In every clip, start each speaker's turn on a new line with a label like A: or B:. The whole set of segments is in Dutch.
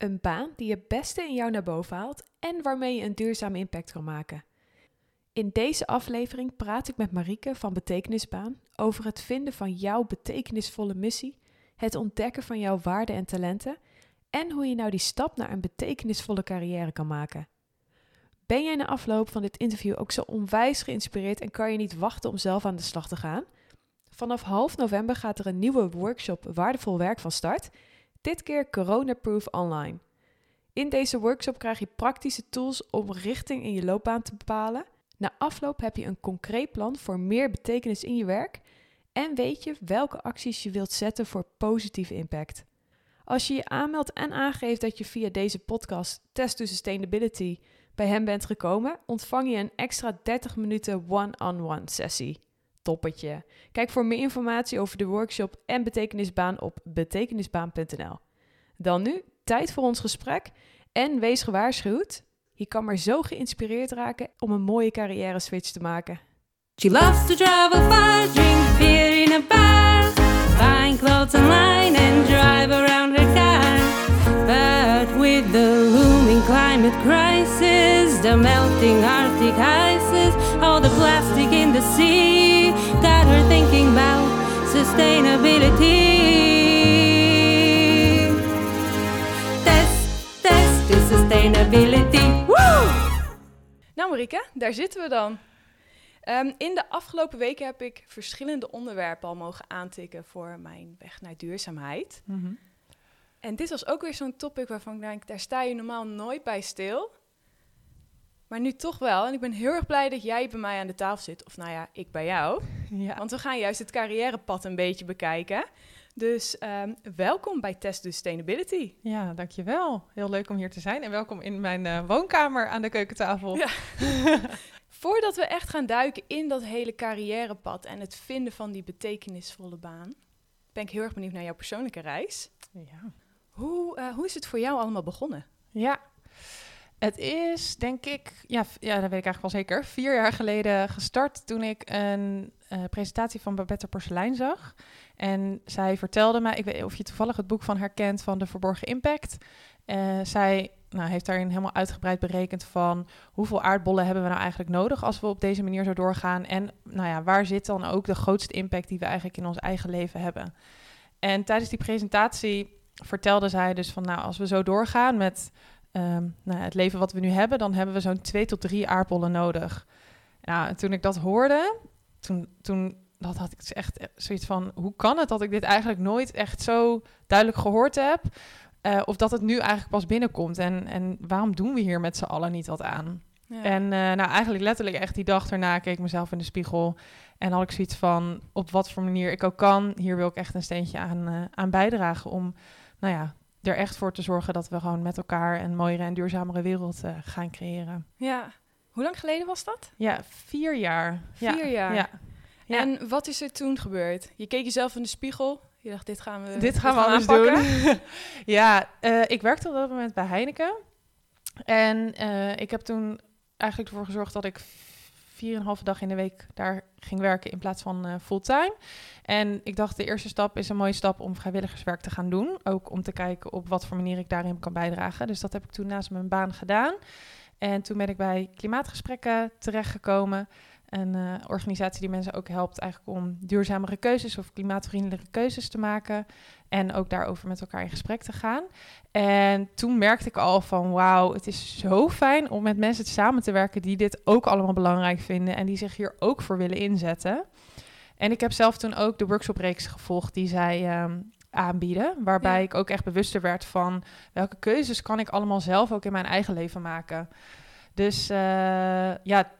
A: Een baan die het beste in jou naar boven haalt en waarmee je een duurzame impact kan maken. In deze aflevering praat ik met Marieke van Betekenisbaan over het vinden van jouw betekenisvolle missie, het ontdekken van jouw waarden en talenten en hoe je nou die stap naar een betekenisvolle carrière kan maken. Ben jij na afloop van dit interview ook zo onwijs geïnspireerd en kan je niet wachten om zelf aan de slag te gaan? Vanaf half november gaat er een nieuwe workshop Waardevol Werk van start. Dit keer Corona-proof online. In deze workshop krijg je praktische tools om richting in je loopbaan te bepalen. Na afloop heb je een concreet plan voor meer betekenis in je werk en weet je welke acties je wilt zetten voor positieve impact. Als je je aanmeldt en aangeeft dat je via deze podcast Test to Sustainability bij hem bent gekomen, ontvang je een extra 30 minuten one-on-one sessie. Toppetje. Kijk voor meer informatie over de workshop en betekenisbaan op betekenisbaan.nl. Dan nu, tijd voor ons gesprek en wees gewaarschuwd. Je kan maar zo geïnspireerd raken om een mooie carrière switch te maken.
B: She loves to travel far, drink beer in a bar, buying clothes online and drive around her car. But with the looming climate crisis, the melting Arctic ices, all the plastic in the sea, sustainability. Test, test sustainability. Woo!
A: Nou Marieke, daar zitten we dan. Ehm, in de afgelopen weken heb ik verschillende onderwerpen al mogen aantikken voor mijn weg naar duurzaamheid. En dit was ook weer zo'n topic waarvan ik denk, daar sta je normaal nooit bij stil. Maar nu toch wel. En ik ben heel erg blij dat jij bij mij aan de tafel zit. Of nou ja, ik bij jou.
C: Ja.
A: Want we gaan juist het carrièrepad een beetje bekijken. Dus ehm, welkom bij Test Sustainability.
C: ja, dankjewel. Heel leuk om hier te zijn. En welkom in mijn eh, woonkamer aan de keukentafel.
A: Ja. Voordat we echt gaan duiken in dat hele carrièrepad en het vinden van die betekenisvolle baan, ben ik heel erg benieuwd naar jouw persoonlijke reis.
C: Ja.
A: Hoe, eh, hoe is het voor jou allemaal begonnen?
C: Ja. Het is, denk ik, ja, ja, dat weet ik eigenlijk wel zeker, vier jaar geleden gestart toen ik een eh, presentatie van Babette Porselein zag. En zij vertelde mij, ik weet of je toevallig het boek van haar kent, van De Verborgen Impact. Eh, zij nou, heeft daarin helemaal uitgebreid berekend van hoeveel aardbollen hebben we nou eigenlijk nodig als we op deze manier zo doorgaan. En nou ja, waar zit dan ook de grootste impact die we eigenlijk in ons eigen leven hebben. En tijdens die presentatie vertelde zij dus van nou, als we zo doorgaan met ehm, nou, ja, het leven wat we nu hebben, dan hebben we zo'n twee tot drie aardbollen nodig. Nou, en toen ik dat hoorde, toen, toen dat had ik dus echt zoiets van, hoe kan het dat ik dit eigenlijk nooit echt zo duidelijk gehoord heb? Eh, of dat het nu eigenlijk pas binnenkomt. En, en waarom doen we hier met z'n allen niet wat aan?
A: Ja.
C: En eh, nou, eigenlijk letterlijk echt die dag daarna keek ik mezelf in de spiegel. En had ik zoiets van, op wat voor manier ik ook kan, hier wil ik echt een steentje aan, eh, aan bijdragen. Om, nou ja, er echt voor te zorgen dat we gewoon met elkaar een mooiere en duurzamere wereld eh, gaan creëren.
A: ja. Hoe lang geleden was dat?
C: Ja, vier jaar. Ja,
A: Vier jaar.
C: Ja. Ja.
A: En wat is er toen gebeurd? Je keek jezelf in de spiegel. Je dacht, dit gaan we,
C: Dit gaan we anders
A: aanpakken.
C: doen. ja, eh, ik werkte op dat moment bij Heineken. En eh, ik heb toen eigenlijk ervoor gezorgd dat ik vier en een halve dag in de week daar ging werken in plaats van eh, fulltime. En ik dacht, de eerste stap is een mooie stap om vrijwilligerswerk te gaan doen. Ook om te kijken op wat voor manier ik daarin kan bijdragen. Dus dat heb ik toen naast mijn baan gedaan. En toen ben ik bij klimaatgesprekken terechtgekomen. Een eh, organisatie die mensen ook helpt eigenlijk om duurzamere keuzes of klimaatvriendelijke keuzes te maken. En ook daarover met elkaar in gesprek te gaan. En toen merkte ik al van wauw, het is zo fijn om met mensen samen te werken die dit ook allemaal belangrijk vinden en die zich hier ook voor willen inzetten. En ik heb zelf toen ook de workshopreeks gevolgd die zij ehm, aanbieden, waarbij
A: Ja.
C: ik ook echt bewuster werd van welke keuzes kan ik allemaal zelf ook in mijn eigen leven maken. Dus eh, ja,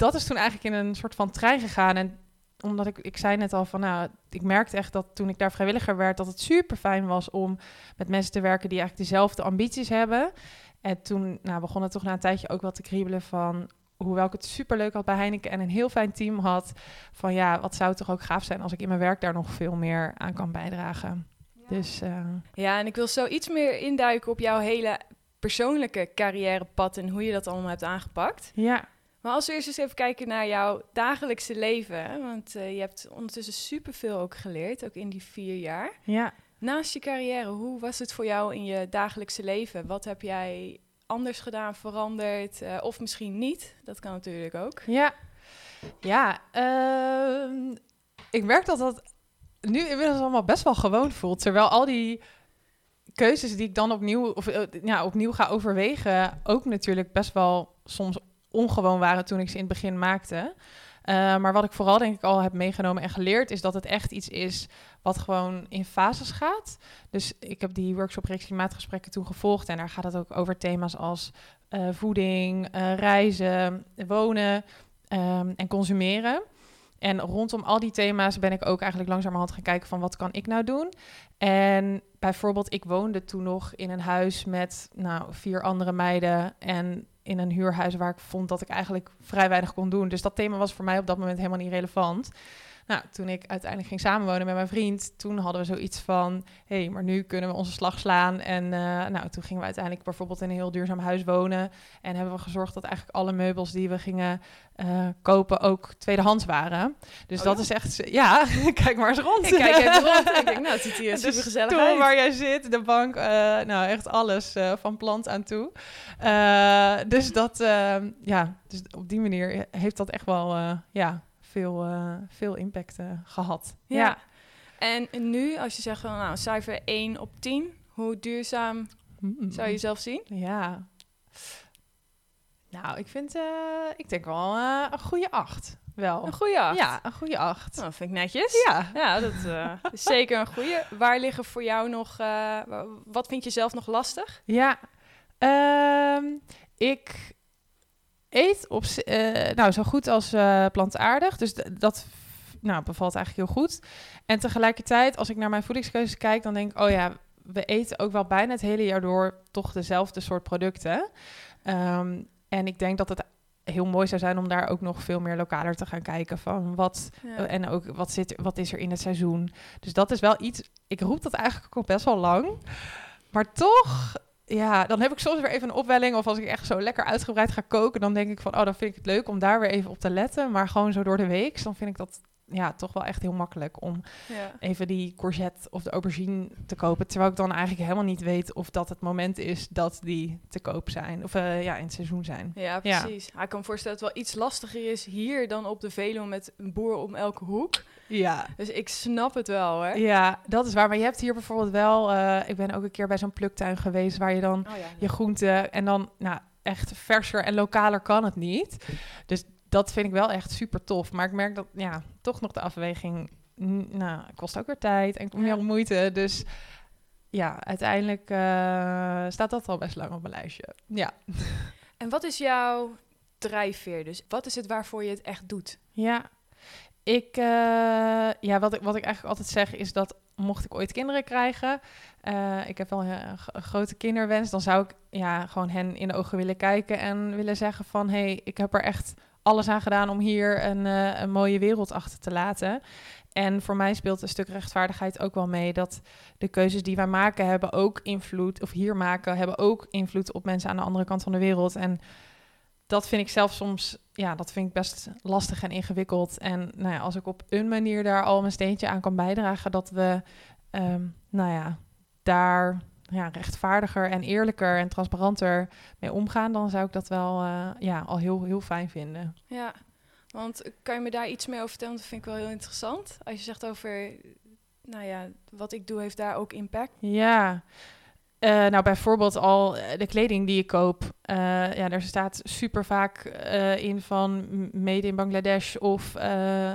C: dat is toen eigenlijk in een soort van trein gegaan. En omdat ik, ik zei net al van, nou, ik merkte echt dat toen ik daar vrijwilliger werd, dat het super fijn was om met mensen te werken die eigenlijk dezelfde ambities hebben. En toen nou, begon het toch na een tijdje ook wel te kriebelen van, hoewel ik het super leuk had bij Heineken en een heel fijn team had, van ja, wat zou het toch ook gaaf zijn als ik in mijn werk daar nog veel meer aan kan bijdragen. Dus eh,
A: Ja, en ik wil zo iets meer induiken op jouw hele persoonlijke carrièrepad en hoe je dat allemaal hebt aangepakt.
C: ja,
A: Maar als we eerst eens even kijken naar jouw dagelijkse leven, hè, want eh, je hebt ondertussen superveel ook geleerd, ook in die vier jaar.
C: ja.
D: Naast je carrière, hoe was het voor jou in je dagelijkse leven? Wat heb jij anders gedaan, veranderd? eh, of misschien niet? Dat kan natuurlijk ook.
C: Ja, ja ehm, ik merk dat dat nu inmiddels allemaal best wel gewoon voelt. Terwijl al die keuzes die ik dan opnieuw, of, eh, ja, opnieuw ga overwegen, ook natuurlijk best wel soms ongewoon waren toen ik ze in het begin maakte. Eh, maar wat ik vooral denk ik al heb meegenomen en geleerd, is dat het echt iets is wat gewoon in fases gaat. Dus ik heb die workshop reeks klimaatgesprekken toen gevolgd en daar gaat het ook over thema's als eh, voeding, eh, reizen, wonen ehm, en consumeren. En rondom al die thema's ben ik ook eigenlijk langzamerhand gaan kijken van wat kan ik nou doen. En bijvoorbeeld, ik woonde toen nog in een huis met nou, vier andere meiden en in een huurhuis waar ik vond dat ik eigenlijk vrij weinig kon doen. Dus dat thema was voor mij op dat moment helemaal niet relevant. Nou, toen ik uiteindelijk ging samenwonen met mijn vriend, toen hadden we zoiets van, hé, hey, maar nu kunnen we onze slag slaan. En uh, nou, toen gingen we uiteindelijk bijvoorbeeld in een heel duurzaam huis wonen. En hebben we gezorgd dat eigenlijk alle meubels die we gingen uh, kopen ook tweedehands waren. Dus
D: oh,
C: dat
D: ja?
C: is echt, ja, kijk maar eens rond.
D: Ik kijk even rond en ik denk, nou, het ziet hier super
C: de
D: gezellig uit.
C: waar jij zit, de bank, uh, nou echt alles uh, van plant aan toe. dus dat, ja, dus op die manier heeft dat echt wel, ja, veel, uh, veel impact uh, gehad.
D: Ja. ja. En nu, als je zegt nou, cijfer 1 op 10, hoe duurzaam mm. zou je jezelf zien?
C: Ja. Nou, ik vind, uh, ik denk wel een goede 8. Wel.
D: Een goede 8?
C: Ja, een goede 8.
D: Nou, vind ik netjes.
C: Ja.
D: Ja, dat is zeker een goede. Waar liggen voor jou nog, wat vind je zelf nog lastig?
C: Ja, um, ik eet op, uh, nou, zo goed als uh, plantaardig. Dus dat nou, bevalt eigenlijk heel goed. En tegelijkertijd, als ik naar mijn voedingskeuzes kijk, dan denk ik, oh ja, we eten ook wel bijna het hele jaar door toch dezelfde soort producten. Um, en ik denk dat het heel mooi zou zijn om daar ook nog veel meer lokaler te gaan kijken van wat ja. en ook wat zit wat is er in het seizoen. Dus dat is wel iets. Ik roep dat eigenlijk al best wel lang, maar toch ja, dan heb ik soms weer even een opwelling. Of als ik echt zo lekker uitgebreid ga koken, dan denk ik van, oh, dan vind ik het leuk om daar weer even op te letten. Maar gewoon zo door de week, dan vind ik dat ja, toch wel echt heel makkelijk om
D: ja.
C: even die courgette of de aubergine te kopen. Terwijl ik dan eigenlijk helemaal niet weet of dat het moment is dat die te koop zijn. Of uh, ja, in het seizoen zijn.
D: Ja, precies. Ja. Ik kan me voorstellen dat het wel iets lastiger is hier dan op de Veluwe met een boer om elke hoek.
C: Ja.
D: Dus ik snap het wel, hè?
C: Ja, dat is waar. Maar je hebt hier bijvoorbeeld wel... Uh, ik ben ook een keer bij zo'n pluktuin geweest... waar je dan
D: oh, ja,
C: je groenten... en dan nou, echt verser en lokaler kan het niet. Dus dat vind ik wel echt super tof. Maar ik merk dat, ja, toch nog de afweging... Nou, kost ook weer tijd en meer ja. moeite. Dus ja, uiteindelijk uh, staat dat al best lang op mijn lijstje. Ja.
D: En wat is jouw drijfveer? Dus wat is het waarvoor je het echt doet?
C: Ja, ik, uh, ja, wat ik, wat ik eigenlijk altijd zeg is dat mocht ik ooit kinderen krijgen, uh, ik heb wel een, grote kinderwens, dan zou ik ja, gewoon hen in de ogen willen kijken en willen zeggen van, hé, hey, ik heb er echt alles aan gedaan om hier een, uh, een mooie wereld achter te laten. En voor mij speelt een stuk rechtvaardigheid ook wel mee dat de keuzes die wij maken hebben ook invloed, of hier maken, hebben ook invloed op mensen aan de andere kant van de wereld. En dat vind ik zelf soms, ja, dat vind ik best lastig en ingewikkeld. En nou ja, als ik op een manier daar al mijn steentje aan kan bijdragen, dat we, um, nou ja, daar ja, rechtvaardiger en eerlijker en transparanter mee omgaan, dan zou ik dat wel, uh, ja, al heel, heel fijn vinden.
D: Ja, want kan je me daar iets meer over vertellen? Dat vind ik wel heel interessant. Als je zegt over, nou ja, wat ik doe heeft daar ook impact.
C: Ja. Uh, nou, bijvoorbeeld al de kleding die ik koop. Uh, ja, daar staat super vaak in van made in Bangladesh of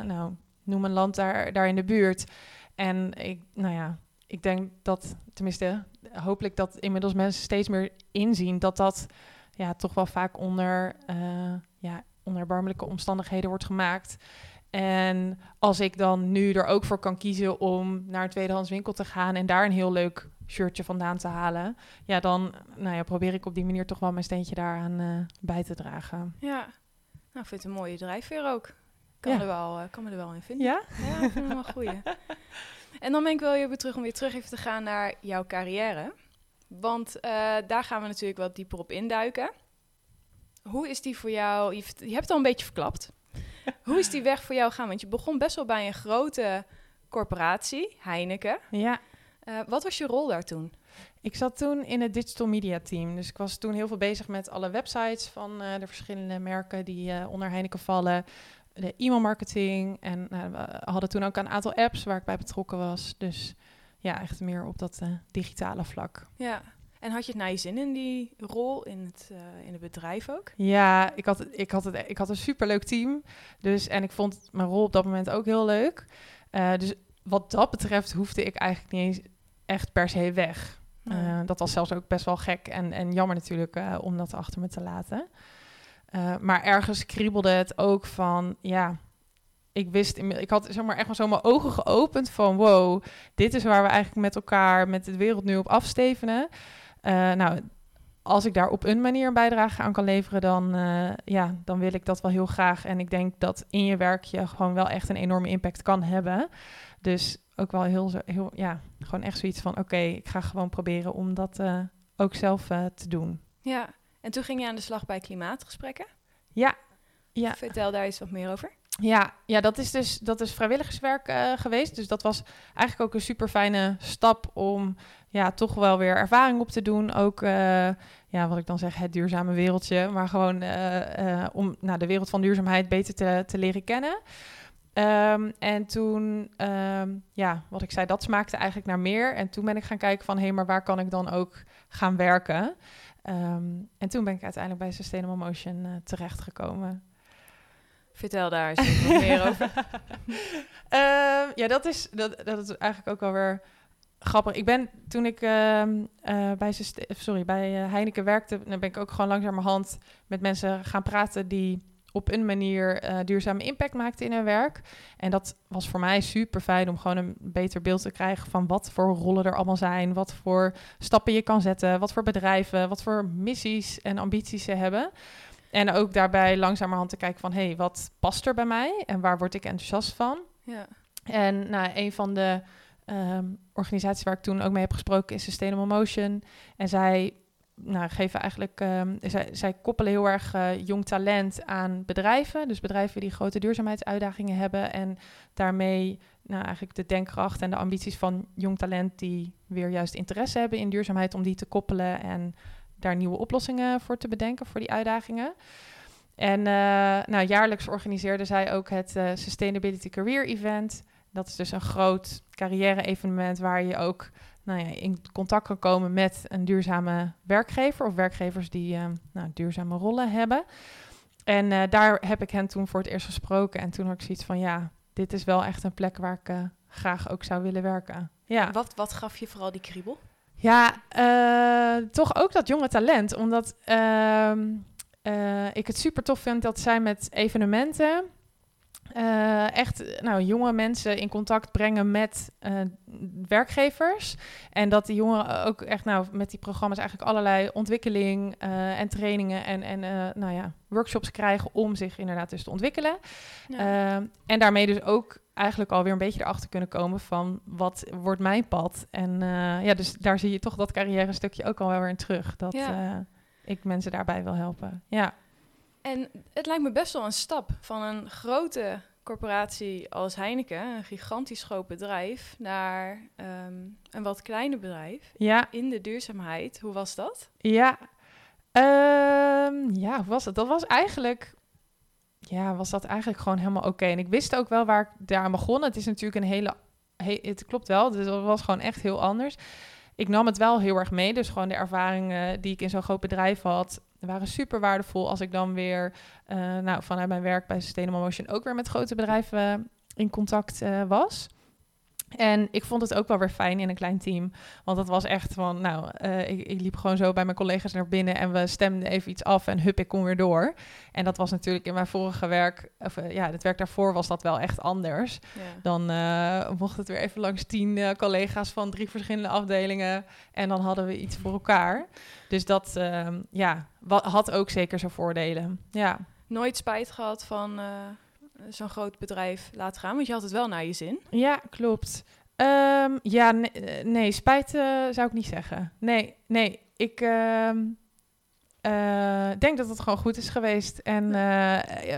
C: nou, noem een land daar, daar in de buurt. En ik, nou ja, ik denk dat, tenminste, hopelijk dat inmiddels mensen steeds meer inzien dat dat ja, toch wel vaak onder, ja, onder erbarmelijke omstandigheden wordt gemaakt. En als ik dan nu er ook voor kan kiezen om naar een tweedehands winkel te gaan en daar een heel leuk shirtje vandaan te halen, ja, dan nou ja, probeer ik op die manier toch wel mijn steentje daaraan uh, bij te dragen.
D: Ja, nou, ik vind het een mooie drijfveer ook. Kan,
C: Ja.
D: er wel, uh, kan me er wel in vinden.
C: Ja?
D: Ja, ik vind hem wel een goeie. En dan ben ik wel heel weer terug om weer terug even te gaan naar jouw carrière. Want eh, daar gaan we natuurlijk wat dieper op induiken. Hoe is die voor jou? Je, je hebt het al een beetje verklapt. Hoe is die weg voor jou gaan? Want je begon best wel bij een grote corporatie, Heineken.
C: Ja.
D: Eh, wat was je rol daar toen?
C: Ik zat toen in het digital media team. Dus ik was toen heel veel bezig met alle websites van eh, de verschillende merken die eh, onder Heineken vallen. De e-mailmarketing. En we hadden toen ook een aantal apps waar ik bij betrokken was. Dus ja, echt meer op dat digitale vlak.
D: Ja. En had je het naar je zin in die rol in het, in het bedrijf ook?
C: Ja, ik had, ik had, het, ik had een superleuk team. Dus, en ik vond mijn rol op dat moment ook heel leuk. Dus wat dat betreft hoefde ik eigenlijk niet eens echt per se weg. Eh, dat was zelfs ook best wel gek en, en jammer natuurlijk eh, om dat achter me te laten. Eh, maar ergens kriebelde het ook van, ja, ik wist, ik had zeg maar echt maar zo mijn ogen geopend van, wow, dit is waar we eigenlijk met elkaar, met de wereld nu op afstevenen. Nou, als ik daar op een manier een bijdrage aan kan leveren, dan, ja, dan wil ik dat wel heel graag. En ik denk dat in je werk je gewoon wel echt een enorme impact kan hebben. Dus ook wel heel, zo- heel ja, gewoon echt zoiets van, oké, ik ga gewoon proberen om dat eh, ook zelf eh, te doen.
D: Ja. En toen ging je aan de slag bij klimaatgesprekken.
C: Ja, ja.
D: Vertel daar eens wat meer over.
C: Ja, ja dat is dus dat is vrijwilligerswerk eh, geweest. Dus dat was eigenlijk ook een super fijne stap om ja, toch wel weer ervaring op te doen. Ook, ja, wat ik dan zeg, het duurzame wereldje. Maar gewoon om nou, de wereld van duurzaamheid beter te, te leren kennen. Ehm, en toen, ehm, ja, wat ik zei, dat smaakte eigenlijk naar meer. En toen ben ik gaan kijken van, hé, maar waar kan ik dan ook gaan werken? Ehm, en toen ben ik uiteindelijk bij Sustainable Motion eh, terechtgekomen.
D: Vertel daar eens wat meer over.
C: Ja, dat is, dat, dat is eigenlijk ook wel weer grappig. Ik ben toen ik eh, bij, sorry, bij eh, Heineken werkte, dan ben ik ook gewoon langzamerhand met mensen gaan praten die op een manier eh, duurzame impact maakten in hun werk. En dat was voor mij super fijn om gewoon een beter beeld te krijgen van wat voor rollen er allemaal zijn, wat voor stappen je kan zetten, wat voor bedrijven, wat voor missies en ambities ze hebben. En ook daarbij langzamerhand te kijken van, hé, hey, wat past er bij mij en waar word ik enthousiast van?
D: Ja.
C: En nou, een van de ehm, organisaties waar ik toen ook mee heb gesproken is Sustainable Motion. En zij nou, geven eigenlijk, ehm, zij, zij koppelen heel erg eh, jong talent aan bedrijven. Dus bedrijven die grote duurzaamheidsuitdagingen hebben. En daarmee nou, eigenlijk de denkkracht en de ambities van jong talent die weer juist interesse hebben in duurzaamheid, om die te koppelen en daar nieuwe oplossingen voor te bedenken voor die uitdagingen. En eh, nou, jaarlijks organiseerde zij ook het eh, Sustainability Career Event. Dat is dus een groot carrière-evenement waar je ook nou ja, in contact kan komen met een duurzame werkgever of werkgevers die eh, nou, duurzame rollen hebben. En eh, daar heb ik hen toen voor het eerst gesproken. En toen had ik zoiets van, ja, dit is wel echt een plek waar ik eh, graag ook zou willen werken. Ja.
D: Wat, wat gaf je vooral die kriebel?
C: Ja, toch ook dat jonge talent. Omdat ehm, eh, ik het super tof vind dat zij met evenementen eh, echt nou, jonge mensen in contact brengen met eh, werkgevers. En dat die jongeren ook echt nou, met die programma's eigenlijk allerlei ontwikkeling eh, en trainingen en, en nou ja, workshops krijgen om zich inderdaad dus te ontwikkelen. En daarmee dus ook eigenlijk alweer een beetje erachter kunnen komen van wat wordt mijn pad. En ja, dus daar zie je toch dat carrière stukje ook al wel weer in terug. Dat
D: Ja.
C: ik mensen daarbij wil helpen. Ja.
D: En het lijkt me best wel een stap van een grote corporatie als Heineken, een gigantisch groot bedrijf, naar ehm, een wat kleiner bedrijf
C: Ja,
D: in de duurzaamheid. Hoe was dat?
C: ja. Ehm, ja, hoe was het? Dat was eigenlijk... Ja, was dat eigenlijk gewoon helemaal oké. En ik wist ook wel waar ik daar aan begon. Het is natuurlijk een hele... he- het klopt wel, dus dat was gewoon echt heel anders. Ik nam het wel heel erg mee. Dus gewoon de ervaringen die ik in zo'n groot bedrijf had... waren super waardevol als ik dan weer... eh, nou, vanuit mijn werk bij Sustainable Motion... ook weer met grote bedrijven in contact eh, was... En ik vond het ook wel weer fijn in een klein team. Want het was echt van, nou, eh, ik, ik liep gewoon zo bij mijn collega's naar binnen en we stemden even iets af en hup, ik kom weer door. En dat was natuurlijk in mijn vorige werk, of eh, ja, het werk daarvoor was dat wel echt anders.
D: Ja.
C: Dan eh, mocht het weer even langs tien collega's van drie verschillende afdelingen en dan hadden we iets voor elkaar. Dus dat, ehm, ja, had ook zeker zijn voordelen. Ja.
D: Nooit spijt gehad van zo'n groot bedrijf laten gaan, want je had het wel naar je zin.
C: Ja, klopt. Ehm, ja, nee, eh, nee spijt eh, zou ik niet zeggen. Nee, nee. Ik ehm, eh, denk dat het gewoon goed is geweest. En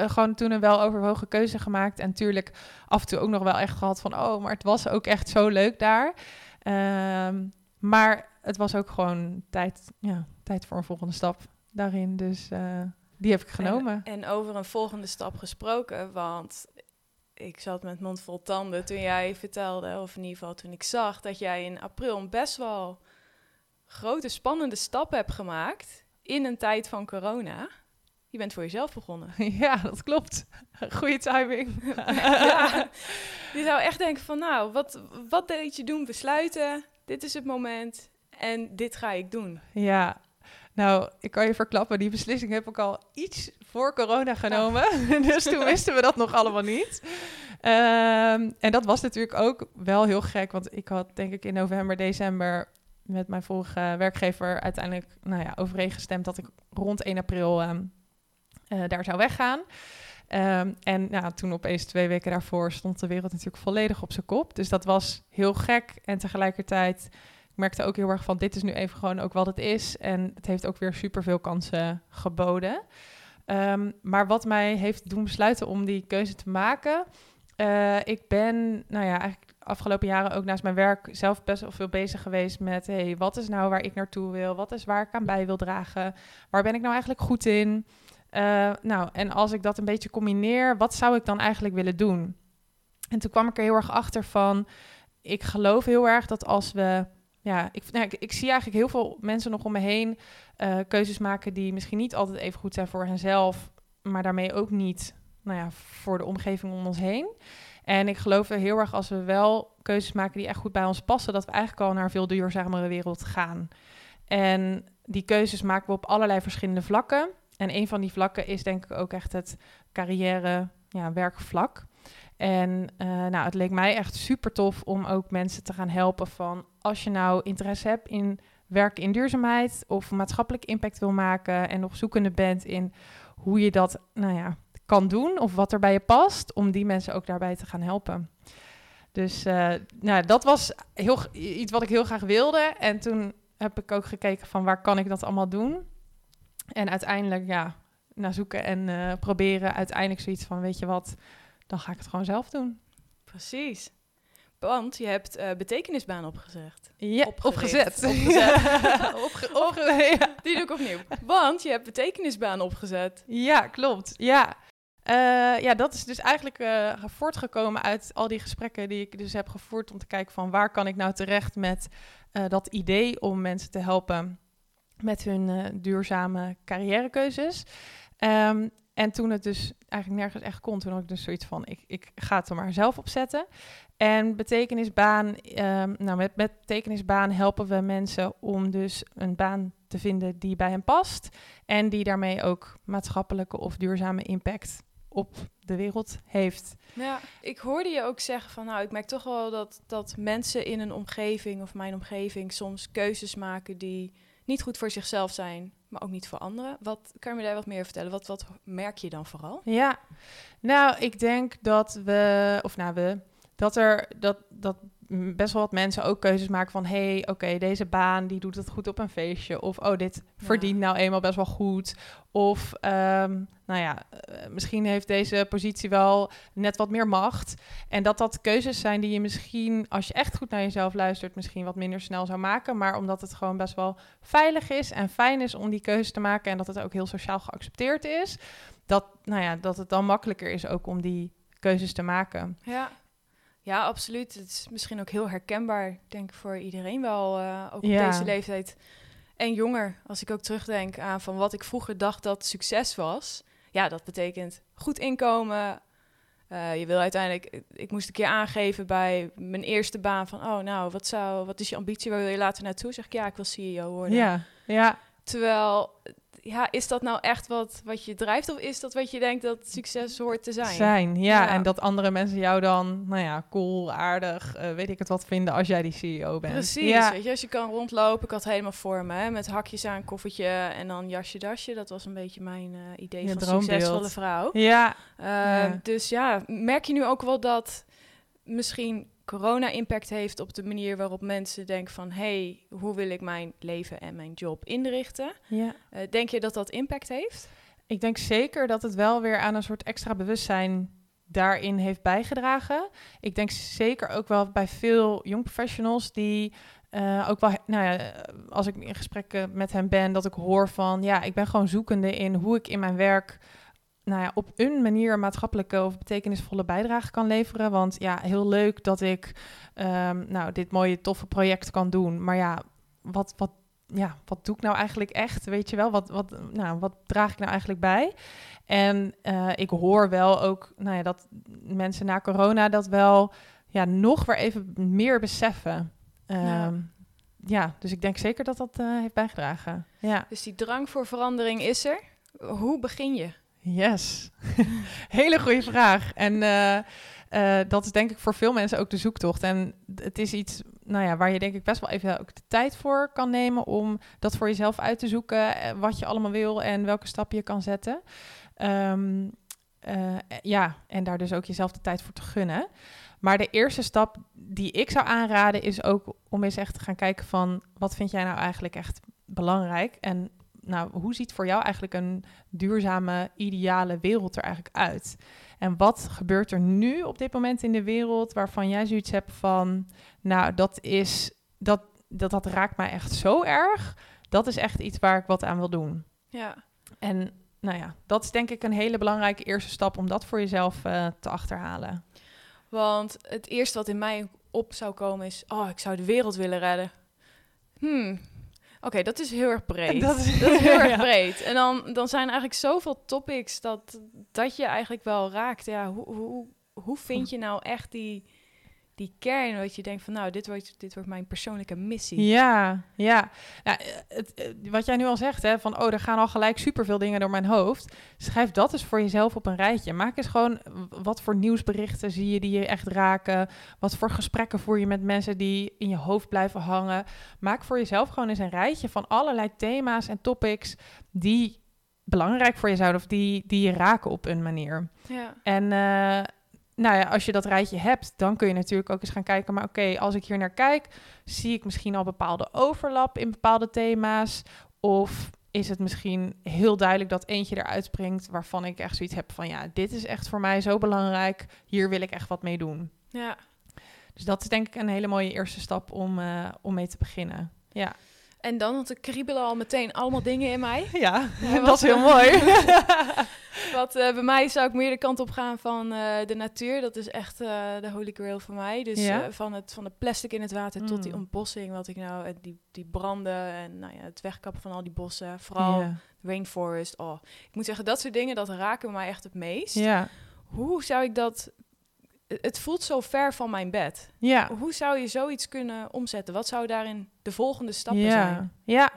C: gewoon toen een wel overwogen keuze gemaakt. En natuurlijk af en toe ook nog wel echt gehad van... oh, maar het was ook echt zo leuk daar. Ehm, maar het was ook gewoon tijd, ja, tijd voor een volgende stap daarin. Dus die heb ik genomen.
D: En, en over een volgende stap gesproken, want ik zat met mond vol tanden toen jij vertelde, of in ieder geval toen ik zag dat jij in april een best wel grote, spannende stap hebt gemaakt in een tijd van corona. Je bent voor jezelf begonnen.
C: ja, dat klopt. Goeie timing.
D: ja, je zou echt denken van, nou, wat, wat deed je doen? Besluiten, dit is het moment en dit ga ik doen.
C: Ja, nou, ik kan je verklappen, die beslissing heb ik al iets voor corona genomen. dus toen wisten we dat nog allemaal niet. Ehm, en dat was natuurlijk ook wel heel gek, want ik had denk ik in november, december met mijn vorige werkgever uiteindelijk nou ja, overeengestemd dat ik rond 1 april ehm, eh, daar zou weggaan. Ehm, en nou, toen opeens twee weken daarvoor stond de wereld natuurlijk volledig op zijn kop. Dus dat was heel gek. En tegelijkertijd merkte ook heel erg van dit is nu even gewoon ook wat het is. En het heeft ook weer superveel kansen geboden. Ehm, maar wat mij heeft doen besluiten om die keuze te maken. Uh, ik ben, nou ja, eigenlijk afgelopen jaren ook naast mijn werk zelf best wel veel bezig geweest met: hey, wat is nou waar ik naartoe wil? Wat is waar ik aan bij wil dragen? Waar ben ik nou eigenlijk goed in? Uh, nou, en als ik dat een beetje combineer, wat zou ik dan eigenlijk willen doen? En toen kwam ik er heel erg achter van: ik geloof heel erg dat als we ja, ik, nou, ik, ik, zie eigenlijk heel veel mensen nog om me heen uh, keuzes maken die misschien niet altijd even goed zijn voor henzelf, maar daarmee ook niet nou ja, voor de omgeving om ons heen. En ik geloof er heel erg als we wel keuzes maken die echt goed bij ons passen, dat we eigenlijk al naar een veel duurzamere wereld gaan. En die keuzes maken we op allerlei verschillende vlakken. En een van die vlakken is denk ik ook echt het carrière, ja, werkvlak. En uh, nou, het leek mij echt super tof om ook mensen te gaan helpen van als je nou interesse hebt in werken in duurzaamheid of maatschappelijk impact wil maken en nog zoekende bent in hoe je dat nou ja, kan doen of wat er bij je past, om die mensen ook daarbij te gaan helpen. Dus uh, nou, dat was heel, iets wat ik heel graag wilde. En toen heb ik ook gekeken van waar kan ik dat allemaal doen. En uiteindelijk, ja, naar zoeken en uh, proberen uiteindelijk zoiets van, weet je wat, dan ga ik het gewoon zelf doen.
D: Precies. Want je hebt uh, betekenisbaan opgezegd.
C: Ja, opgezet.
D: Opge opge ja. Die doe ik opnieuw. Want je hebt betekenisbaan opgezet.
C: Ja, klopt. Ja. Uh, ja, dat is dus eigenlijk uh, voortgekomen uit al die gesprekken die ik dus heb gevoerd om te kijken van waar kan ik nou terecht met dat idee om mensen te helpen met hun duurzame carrièrekeuzes. Um, en toen het dus eigenlijk nergens echt kon, toen had ik dus zoiets van, ik, ik ga het er maar zelf op zetten. En betekenisbaan, um, nou met, met betekenisbaan helpen we mensen om dus een baan te vinden die bij hen past. En die daarmee ook maatschappelijke of duurzame impact op de wereld heeft.
D: Ja, ik hoorde je ook zeggen van, nou, ik merk toch wel dat, dat mensen in een omgeving of mijn omgeving soms keuzes maken die niet goed voor zichzelf zijn, maar ook niet voor anderen. Wat kan je me daar wat meer vertellen? Wat, wat merk je dan vooral?
C: Ja, nou, ik denk dat we, of nou we, dat er dat, dat best wel wat mensen ook keuzes maken van... hey, oké, deze baan die doet het goed op een feestje. Of, oh, dit verdient nou eenmaal best wel goed. Of, um, nou ja, uh, misschien heeft deze positie wel net wat meer macht. En dat dat keuzes zijn die je misschien, als je echt goed naar jezelf luistert... misschien wat minder snel zou maken. Maar omdat het gewoon best wel veilig is en fijn is om die keuze te maken... en dat het ook heel sociaal geaccepteerd is... dat, nou ja, dat het dan makkelijker is ook om die keuzes te maken.
D: Ja. Ja, absoluut. Het is misschien ook heel herkenbaar, denk ik, voor iedereen wel, uh, ook ja. op deze leeftijd. En jonger, als ik ook terugdenk aan van wat ik vroeger dacht dat succes was. Ja, dat betekent goed inkomen. Uh, je wil uiteindelijk, ik moest een keer aangeven bij mijn eerste baan van, oh nou, wat zou, wat is je ambitie, waar wil je later naartoe? Zeg ik, ja, ik wil CEO worden.
C: Ja, ja.
D: Terwijl ja, is dat nou echt wat, wat je drijft? Of is dat wat je denkt dat succes hoort te zijn?
C: Zijn, ja. ja. En dat andere mensen jou dan, nou ja, cool, aardig, uh, weet ik het wat vinden als jij die CEO bent.
D: Precies,
C: ja.
D: weet je, als je kan rondlopen. Ik had helemaal voor me, hè, met hakjes aan, koffertje en dan jasje, dasje. Dat was een beetje mijn uh, idee je van droombeeld. succesvolle vrouw.
C: Ja.
D: Uh, ja. Dus ja, merk je nu ook wel dat misschien corona impact heeft op de manier waarop mensen denken van... hey, hoe wil ik mijn leven en mijn job inrichten?
C: Ja.
D: Uh, denk je dat dat impact heeft?
C: Ik denk zeker dat het wel weer aan een soort extra bewustzijn daarin heeft bijgedragen. Ik denk zeker ook wel bij veel jong professionals die eh, ook wel, nou ja, als ik in gesprek met hen ben, dat ik hoor van, ja, ik ben gewoon zoekende in hoe ik in mijn werk, nou ja, op een manier maatschappelijke of betekenisvolle bijdrage kan leveren. Want ja, heel leuk dat ik, ehm, nou, dit mooie toffe project kan doen. Maar ja, wat, wat, ja, wat doe ik nou eigenlijk echt? Weet je wel, wat, wat, nou, wat draag ik nou eigenlijk bij? En eh, ik hoor wel ook, nou ja, dat mensen na corona dat wel, ja, nog weer even meer beseffen.
D: Ja.
C: Ehm, ja, dus ik denk zeker dat dat eh, heeft bijgedragen. Ja.
D: Dus die drang voor verandering is er. Hoe begin je?
C: Yes. Hele goede vraag. En eh, eh, dat is denk ik voor veel mensen ook de zoektocht. En het is iets nou ja, waar je denk ik best wel even ook de tijd voor kan nemen om dat voor jezelf uit te zoeken. eh, Wat je allemaal wil en welke stappen je kan zetten. Ehm, eh, ja, en daar dus ook jezelf de tijd voor te gunnen. Maar de eerste stap die ik zou aanraden is ook om eens echt te gaan kijken van wat vind jij nou eigenlijk echt belangrijk en nou, hoe ziet voor jou eigenlijk een duurzame, ideale wereld er eigenlijk uit? En wat gebeurt er nu op dit moment in de wereld waarvan jij zoiets hebt van, nou, dat is, dat, dat, dat raakt mij echt zo erg. Dat is echt iets waar ik wat aan wil doen.
D: Ja.
C: En nou ja, dat is denk ik een hele belangrijke eerste stap om dat voor jezelf eh, te achterhalen.
D: Want het eerste wat in mij op zou komen is... Oh, ik zou de wereld willen redden. Hmm. Oké, dat is heel erg breed.
C: Dat
D: Dat
C: is-
D: heel erg breed. En dan, dan zijn er eigenlijk zoveel topics dat, dat je eigenlijk wel raakt. Ja, hoe, hoe, hoe vind je nou echt die, die kern? Dat je denkt van, nou, dit wordt, dit wordt mijn persoonlijke missie.
C: Ja, ja. Nou, het, eh, wat jij nu al zegt, hè, van oh, er gaan al gelijk superveel dingen door mijn hoofd. Schrijf dat eens voor jezelf op een rijtje. Maak eens gewoon wat voor nieuwsberichten zie je die je echt raken. Wat voor gesprekken voer je met mensen die in je hoofd blijven hangen. Maak voor jezelf gewoon eens een rijtje van allerlei thema's en topics die belangrijk voor je zouden of die, die je raken op een manier.
D: Ja.
C: En eh, nou ja, als je dat rijtje hebt, dan kun je natuurlijk ook eens gaan kijken. Maar oké, als ik hier naar kijk, zie ik misschien al bepaalde overlap in bepaalde thema's? Of is het misschien heel duidelijk dat eentje eruit springt waarvan ik echt zoiets heb van ja, dit is echt voor mij zo belangrijk. Hier wil ik echt wat mee doen.
D: ja.
C: Dus dat is denk ik een hele mooie eerste stap om, eh, om mee te beginnen. Ja,
D: En dan, want er kriebelen al meteen allemaal dingen in mij.
C: ja dat is heel mooi.
D: Wat eh, bij mij zou ik meer de kant op gaan van eh, de natuur. Dat is echt eh, de holy grail voor mij. Dus
C: Ja?
D: van, het, van de plastic in het water tot die
C: Mm.
D: ontbossing. Wat ik nou, die, die branden en nou ja, het wegkappen van al die bossen. Vooral
C: Ja.
D: rainforest. Oh, ik moet zeggen, dat soort dingen, dat raken mij echt het meest.
C: Ja.
D: Hoe zou ik dat... Het voelt zo ver van mijn bed.
C: ja.
D: Hoe zou je zoiets kunnen omzetten? Wat zou daarin de volgende stappen
C: ja.
D: zijn?
C: Ja.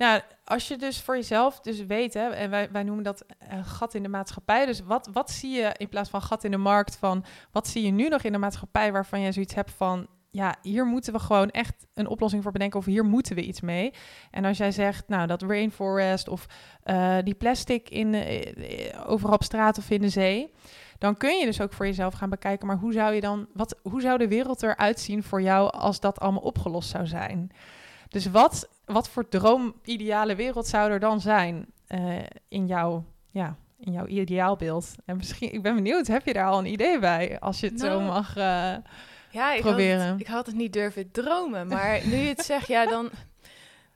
C: Nou, als je dus voor jezelf dus weet, hè, en wij, wij noemen dat een gat in de maatschappij. Dus wat, wat zie je in plaats van gat in de markt van, wat zie je nu nog in de maatschappij waarvan je zoiets hebt van, ja, hier moeten we gewoon echt een oplossing voor bedenken of hier moeten we iets mee. En als jij zegt, nou, dat rainforest of eh, die plastic in, eh, eh, overal op straat of in de zee, dan kun je dus ook voor jezelf gaan bekijken, maar hoe zou je dan, wat, hoe zou de wereld eruit zien voor jou als dat allemaal opgelost zou zijn? Dus wat, wat voor droom-ideale wereld zou er dan zijn eh, in, jouw, ja, in jouw ideaalbeeld? En misschien, ik ben benieuwd, heb je daar al een idee bij? Als je het zo
D: Nou,
C: mag. eh,
D: Ja, ik
C: proberen.
D: Had het, ik had het niet durven dromen. Maar nu je het zegt, ja, dan,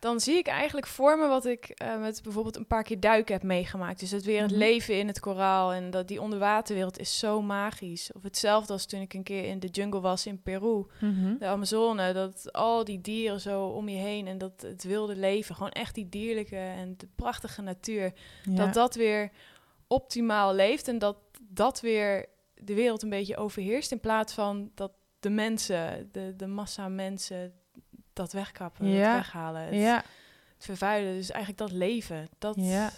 D: dan zie ik eigenlijk voor me wat ik eh, met bijvoorbeeld een paar keer duiken heb meegemaakt. Dus het weer het
C: Mhm.
D: leven in het koraal en dat die onderwaterwereld is zo magisch. Of hetzelfde als toen ik een keer in de jungle was in Peru,
C: mhm.
D: de Amazone. Dat al die dieren zo om je heen en dat het wilde leven, gewoon echt die dierlijke en de prachtige natuur
C: Ja.
D: dat dat weer optimaal leeft en dat dat weer de wereld een beetje overheerst in plaats van dat de mensen, de, de massa mensen dat wegkappen,
C: Ja.
D: het weghalen, het,
C: ja,
D: het vervuilen. Dus eigenlijk dat leven, dat,
C: Ja.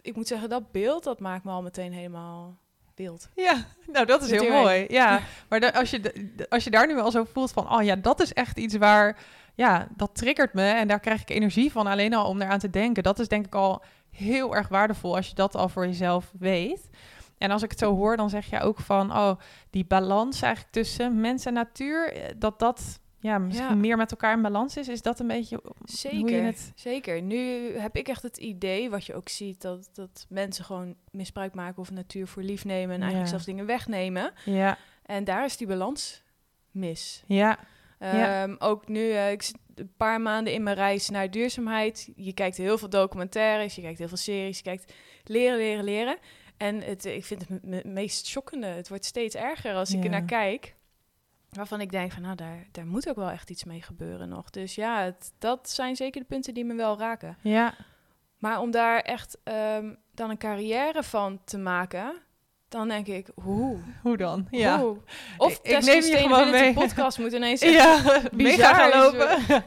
D: ik moet zeggen, dat beeld, dat maakt me al meteen helemaal wild.
C: ja, nou dat is heel mooi. Ja, maar da- als, je, als je daar nu al zo voelt van, oh ja, dat is echt iets waar, ja, dat triggert me en daar krijg ik energie van alleen al om eraan te denken. Dat is denk ik al heel erg waardevol als je dat al voor jezelf weet. En als ik het zo hoor, dan zeg je ook van, oh, die balans eigenlijk tussen mens en natuur, eh, dat dat, ja, misschien
D: Ja.
C: meer met elkaar in balans is. Is dat een beetje hoe je
D: Zeker,
C: het...
D: zeker. Nu heb ik echt het idee, wat je ook ziet, dat, dat mensen gewoon misbruik maken of natuur voor lief nemen en eigenlijk zelfs dingen wegnemen.
C: Ja,
D: En daar is die balans mis.
C: ja, Ja.
D: Ehm, ook nu, eh, ik zit een paar maanden in mijn reis naar duurzaamheid. Je kijkt heel veel documentaires, je kijkt heel veel series, je kijkt leren, leren, leren. En het, ik vind het me- me- meest schokkende. Het wordt steeds erger als ik er naar kijk. Waarvan ik denk van, nou, daar, daar moet ook wel echt iets mee gebeuren nog. Dus ja, het, dat zijn zeker de punten die me wel raken.
C: ja.
D: Maar om daar echt ehm, dan een carrière van te maken, dan denk ik, hoe?
C: Hoe dan? Ja.
D: Hoe? Of
C: Ik- ik neem je gewoon mee.
D: podcast moet ineens
C: Ja, mega gaan lopen.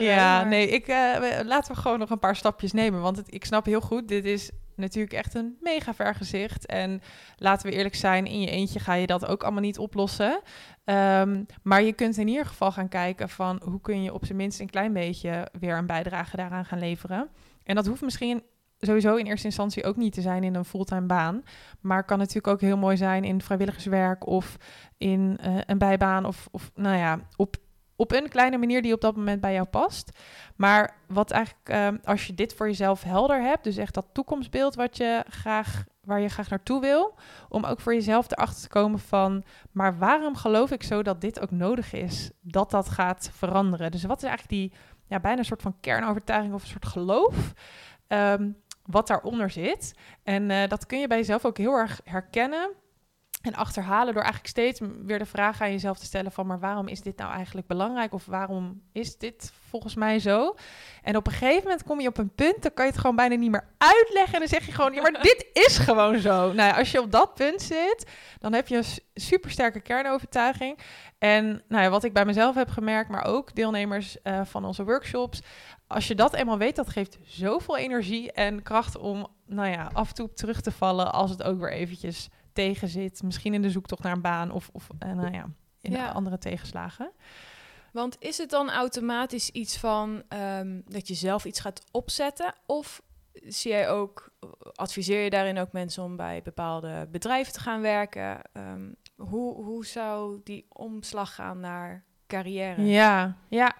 C: Ja, nee, ik, eh, laten we gewoon nog een paar stapjes nemen. Want het, ik snap heel goed, dit is natuurlijk echt een mega vergezicht. En laten we eerlijk zijn, in je eentje ga je dat ook allemaal niet oplossen. Ehm, maar je kunt in ieder geval gaan kijken van hoe kun je op zijn minst een klein beetje weer een bijdrage daaraan gaan leveren. En dat hoeft misschien sowieso in eerste instantie ook niet te zijn in een fulltime baan. Maar kan natuurlijk ook heel mooi zijn in vrijwilligerswerk of in eh, een bijbaan of, of nou ja, op, op een kleine manier die op dat moment bij jou past. Maar wat eigenlijk, ehm, als je dit voor jezelf helder hebt, dus echt dat toekomstbeeld wat je graag, waar je graag naartoe wil, om ook voor jezelf erachter te komen van, maar waarom geloof ik zo dat dit ook nodig is, dat dat gaat veranderen? Dus wat is eigenlijk die, ja, bijna een soort van kernovertuiging of een soort geloof, ehm, wat daaronder zit? En eh, dat kun je bij jezelf ook heel erg herkennen en achterhalen door eigenlijk steeds weer de vraag aan jezelf te stellen van... maar waarom is dit nou eigenlijk belangrijk? Of waarom is dit volgens mij zo? En op een gegeven moment kom je op een punt... dan kan je het gewoon bijna niet meer uitleggen. En dan zeg je gewoon, ja, maar dit is gewoon zo. Nou ja, als je op dat punt zit, dan heb je een supersterke kernovertuiging. En nou ja, wat ik bij mezelf heb gemerkt... maar ook deelnemers eh, van onze workshops... als je dat eenmaal weet, dat geeft zoveel energie en kracht... om nou ja, af en toe terug te vallen als het ook weer eventjes tegen zit. Misschien in de zoektocht naar een baan of, of eh, nou ja, in
D: Ja.
C: andere tegenslagen.
D: Want is het dan automatisch iets van ehm, dat je zelf iets gaat opzetten? Of zie jij ook, adviseer je daarin ook mensen om bij bepaalde bedrijven te gaan werken? Ehm, hoe, hoe zou die omslag gaan naar carrière?
C: Ja, ja.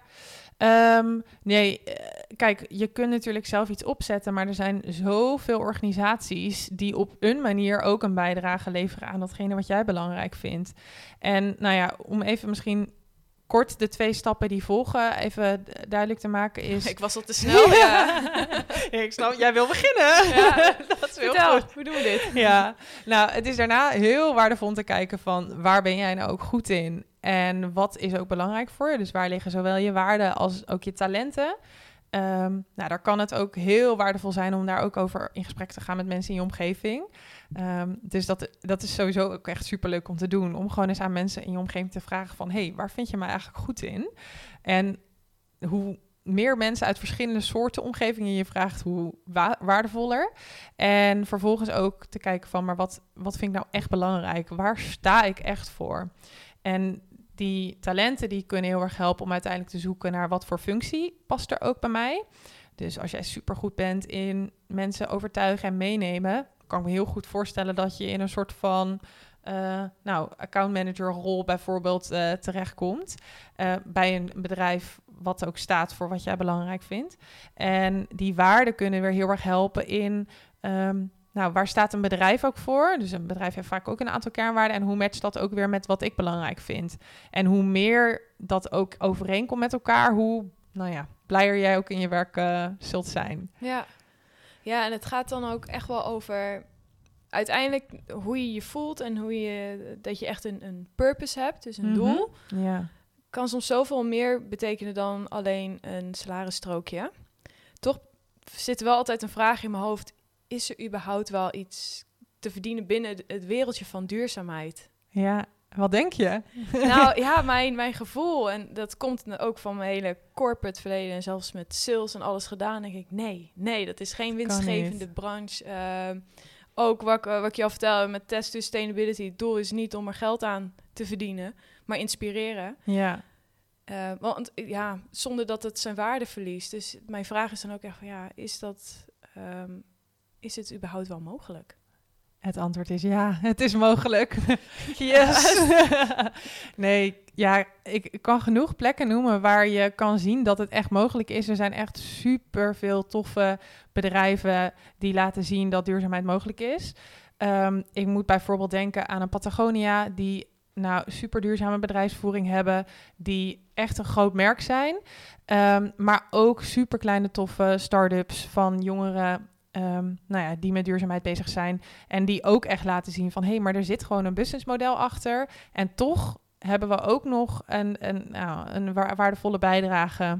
C: Ehm, nee, eh, kijk, je kunt natuurlijk zelf iets opzetten, maar er zijn zoveel organisaties die op een manier ook een bijdrage leveren aan datgene wat jij belangrijk vindt. En nou ja, om even misschien kort de twee stappen die volgen even duidelijk te maken is.
D: Ik was al te snel. ja.
C: Ja, ik snap, jij wil beginnen.
D: Ja.
C: dat is heel
D: Vertel,
C: goed.
D: hoe doen we dit?
C: Ja, nou, het is daarna heel waardevol om te kijken van waar ben jij nou ook goed in en wat is ook belangrijk voor je. Dus waar liggen zowel je waarden als ook je talenten. Ehm, nou, daar kan het ook heel waardevol zijn om daar ook over in gesprek te gaan met mensen in je omgeving. Ehm, dus dat, dat is sowieso ook echt superleuk om te doen. Om gewoon eens aan mensen in je omgeving te vragen van... hey, waar vind je mij eigenlijk goed in? En hoe meer mensen uit verschillende soorten omgevingen je vraagt, hoe wa- waardevoller. En vervolgens ook te kijken van, maar wat, wat vind ik nou echt belangrijk? Waar sta ik echt voor? En die talenten die kunnen heel erg helpen om uiteindelijk te zoeken naar wat voor functie past er ook bij mij. Dus als jij supergoed bent in mensen overtuigen en meenemen, kan ik me heel goed voorstellen dat je in een soort van eh, nou, account manager rol bijvoorbeeld eh, terechtkomt. eh, bij een bedrijf wat ook staat voor wat jij belangrijk vindt. En die waarden kunnen weer heel erg helpen in... ehm, nou, waar staat een bedrijf ook voor? Dus een bedrijf heeft vaak ook een aantal kernwaarden. En hoe matcht dat ook weer met wat ik belangrijk vind? En hoe meer dat ook overeenkomt met elkaar, hoe nou ja, blijer jij ook in je werk eh, zult zijn.
D: Ja. ja, en het gaat dan ook echt wel over uiteindelijk hoe je je voelt en hoe je dat je echt een, een purpose hebt, dus een
C: Mhm.
D: doel,
C: Ja,
D: kan soms zoveel meer betekenen dan alleen een salarisstrookje. Toch zit er wel altijd een vraag in mijn hoofd: is er überhaupt wel iets te verdienen binnen het- wereldje van duurzaamheid?
C: ja. Wat denk je?
D: nou ja, mijn, mijn gevoel, en dat komt ook van mijn hele corporate verleden en zelfs met sales en alles gedaan, denk ik, nee, nee, dat is geen winstgevende branche. Ehm, ook wat, ik- wat ik je al vertelde met test sustainability, het doel is niet om er geld aan te verdienen, maar inspireren.
C: Ja,
D: Eh, want ja, zonder dat het zijn waarde verliest. Dus mijn vraag is dan ook echt van, ja, is dat, ehm, is het überhaupt wel mogelijk?
C: Het antwoord is ja, het is mogelijk. yes. nee, ja, ik kan genoeg plekken noemen waar je kan zien dat het echt mogelijk is. Er zijn echt super veel toffe bedrijven die laten zien dat duurzaamheid mogelijk is. Ehm, ik moet bijvoorbeeld denken aan een Patagonia die nou super duurzame bedrijfsvoering hebben, die echt een groot merk zijn, Ehm, maar ook super kleine toffe start-ups van jongeren ehm, nou ja, die met duurzaamheid bezig zijn. En die ook echt laten zien van hé, hey, maar er zit gewoon een businessmodel achter. En toch hebben we ook nog een, een, nou, een wa- waardevolle bijdrage.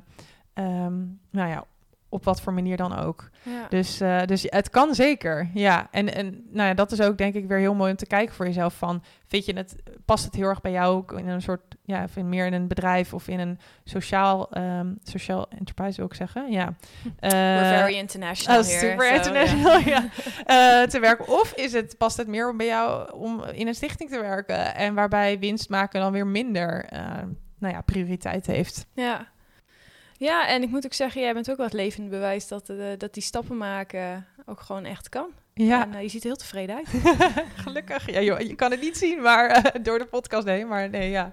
C: ehm, nou ja, op wat voor manier dan ook.
D: Ja.
C: Dus, eh, dus het kan zeker, ja. En, en nou ja, dat is ook denk ik weer heel mooi om te kijken voor jezelf van... Vind je het, past het heel erg bij jou ook in een soort... Ja, of in meer in een bedrijf of in een sociaal, ehm, sociaal enterprise wil ik zeggen, ja.
D: We're
C: Eh,
D: very international
C: Oh,
D: here.
C: super
D: so,
C: international,
D: yeah.
C: ja. Eh, te werken. Of is het, past het meer bij jou om in een stichting te werken en waarbij winst maken dan weer minder nou ja, prioriteit heeft.
D: Ja. Ja, en ik moet ook zeggen, jij bent ook wel het levende bewijs dat, eh, dat die stappen maken ook gewoon echt kan.
C: Ja,
D: En eh, je ziet er heel tevreden uit.
C: gelukkig. Ja, joh, je kan het niet zien, maar eh, door de podcast heen. Maar nee, ja,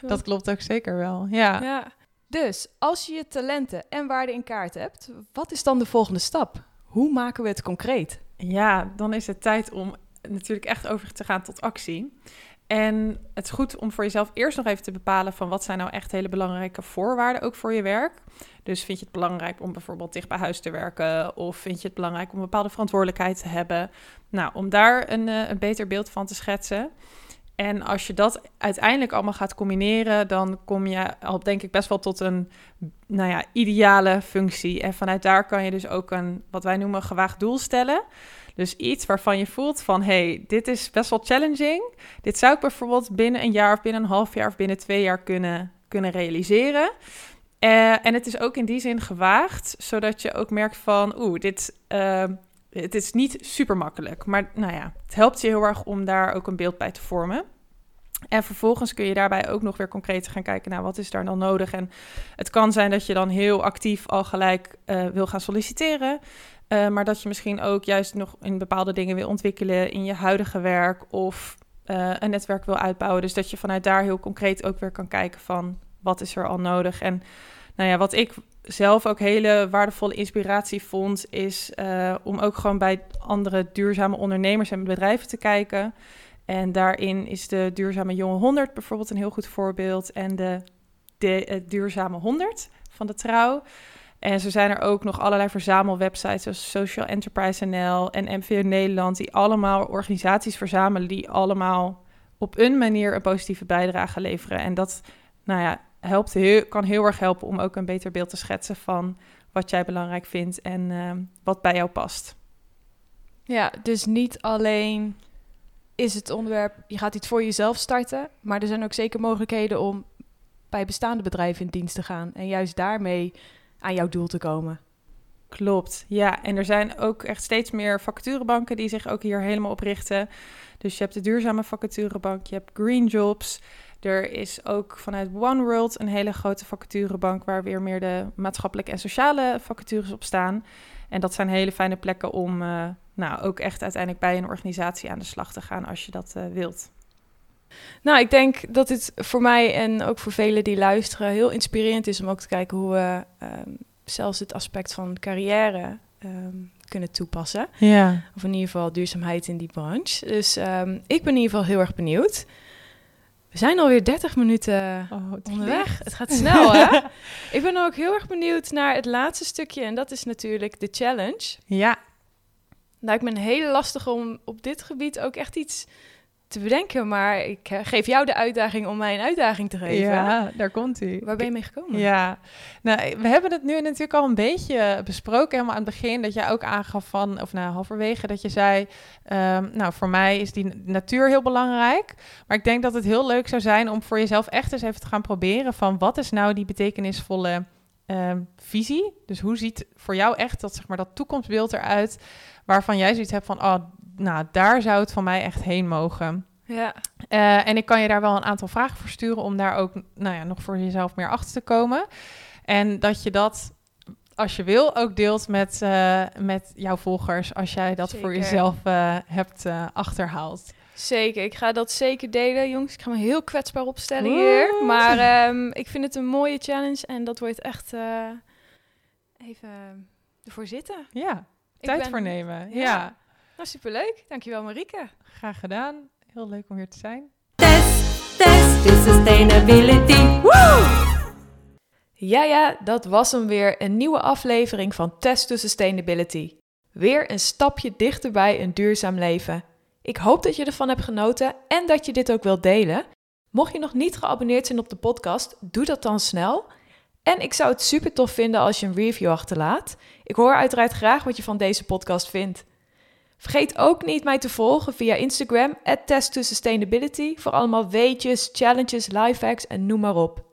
C: dat klopt ook zeker wel. Ja.
D: Ja. Dus als je je talenten en waarden in kaart hebt, wat is dan de volgende stap? Hoe maken we het concreet?
C: Ja, dan is het tijd om natuurlijk echt over te gaan tot actie. En het is goed om voor jezelf eerst nog even te bepalen van wat zijn nou echt hele belangrijke voorwaarden ook voor je werk. Dus vind je het belangrijk om bijvoorbeeld dicht bij huis te werken of vind je het belangrijk om een bepaalde verantwoordelijkheid te hebben? Nou, om daar een, eh, een beter beeld van te schetsen. En als je dat uiteindelijk allemaal gaat combineren, dan kom je al denk ik best wel tot een nou ja, ideale functie. En vanuit daar kan je dus ook een wat wij noemen gewaagd doel stellen. Dus iets waarvan je voelt van, hey, dit is best wel challenging. Dit zou ik bijvoorbeeld binnen een jaar of binnen een half jaar of binnen twee jaar kunnen, kunnen realiseren. Eh, en het is ook in die zin gewaagd, zodat je ook merkt van, oeh, dit, eh, het is niet super makkelijk. Maar nou ja, het helpt je heel erg om daar ook een beeld bij te vormen. En vervolgens kun je daarbij ook nog weer concreet gaan kijken naar wat is daar dan nodig. En het kan zijn dat je dan heel actief al gelijk eh, wil gaan solliciteren. Uh, maar dat je misschien ook juist nog in bepaalde dingen wil ontwikkelen in je huidige werk of uh, een netwerk wil uitbouwen. Dus dat je vanuit daar heel concreet ook weer kan kijken van wat is er al nodig. En nou ja, wat ik zelf ook hele waardevolle inspiratie vond, is uh, om ook gewoon bij andere duurzame ondernemers en bedrijven te kijken. En daarin is de Duurzame Jonge 100 bijvoorbeeld een heel goed voorbeeld. En de, Duurzame 100 van de Trouw. En zo zijn er ook nog allerlei verzamelwebsites zoals Social Enterprise NL en MVO Nederland, die allemaal organisaties verzamelen die allemaal op een manier een positieve bijdrage leveren. En dat nou ja, helpt kan heel erg helpen om ook een beter beeld te schetsen van wat jij belangrijk vindt en uh, wat bij jou past.
D: Ja, dus niet alleen is het onderwerp, je gaat iets voor jezelf starten, maar er zijn ook zeker mogelijkheden om bij bestaande bedrijven in dienst te gaan en juist daarmee aan jouw doel te komen.
C: Klopt, ja. En er zijn ook echt steeds meer vacaturebanken die zich ook hier helemaal op richten. Dus je hebt de duurzame vacaturebank, je hebt Green Jobs. Er is ook vanuit One World een hele grote vacaturebank waar weer meer de maatschappelijke en sociale vacatures op staan. En dat zijn hele fijne plekken om uh, nou, ook echt uiteindelijk bij een organisatie aan de slag te gaan als je dat uh, wilt.
D: Nou, ik denk dat dit voor mij en ook voor velen die luisteren heel inspirerend is om ook te kijken hoe we um, zelfs het aspect van carrière um, kunnen toepassen.
C: Ja.
D: Of in ieder geval duurzaamheid in die branche. Dus um, ik ben in ieder geval heel erg benieuwd. We zijn alweer 30 minuten
C: oh, het
D: onderweg. Het gaat snel, hè? ik ben ook heel erg benieuwd naar het laatste stukje. En dat is natuurlijk de challenge.
C: Ja.
D: Lijkt me een hele lastige om op dit gebied ook echt iets te bedenken. Maar ik geef jou de uitdaging om mij een uitdaging te geven.
C: Ja, daar komt u.
D: Waar ben je mee gekomen?
C: Ja, nou, we hebben het nu natuurlijk al een beetje besproken. Helemaal aan het begin dat jij ook aangaf van, of nou halverwege, dat je zei, um, nou voor mij is die natuur heel belangrijk. Maar ik denk dat het heel leuk zou zijn om voor jezelf echt eens even te gaan proberen van wat is nou die betekenisvolle um, visie? Dus hoe ziet voor jou echt dat, zeg maar, dat toekomstbeeld eruit waarvan jij zoiets hebt van, oh, nou, daar zou het van mij echt heen mogen.
D: Ja.
C: Uh, en ik kan je daar wel een aantal vragen voor sturen om daar ook nou ja, nog voor jezelf meer achter te komen. En dat je dat als je wil, ook deelt met, eh, met jouw volgers. Als jij dat voor jezelf eh, hebt eh, achterhaald.
E: Zeker, ik ga dat zeker delen, jongens. Ik ga me heel kwetsbaar opstellen hier. Maar ehm, ik vind het een mooie challenge en dat wordt echt eh, even ervoor zitten.
C: Ja, tijd
E: ben-
C: voor nemen.
E: Ja.
C: Ja.
E: Nou, superleuk. Dankjewel, Marieke.
C: graag gedaan. Heel leuk om hier te zijn.
B: Test, test to sustainability. Woo!
D: Ja, ja, dat was hem weer. Een nieuwe aflevering van Test to Sustainability. Weer een stapje dichterbij een duurzaam leven. Ik hoop dat je ervan hebt genoten en dat je dit ook wilt delen. Mocht je nog niet geabonneerd zijn op de podcast, doe dat dan snel. En ik zou het super tof vinden als je een review achterlaat. Ik hoor uiteraard graag wat je van deze podcast vindt. Vergeet ook niet mij te volgen via Instagram, Test to Sustainability, voor allemaal weetjes, challenges, lifehacks en noem maar op.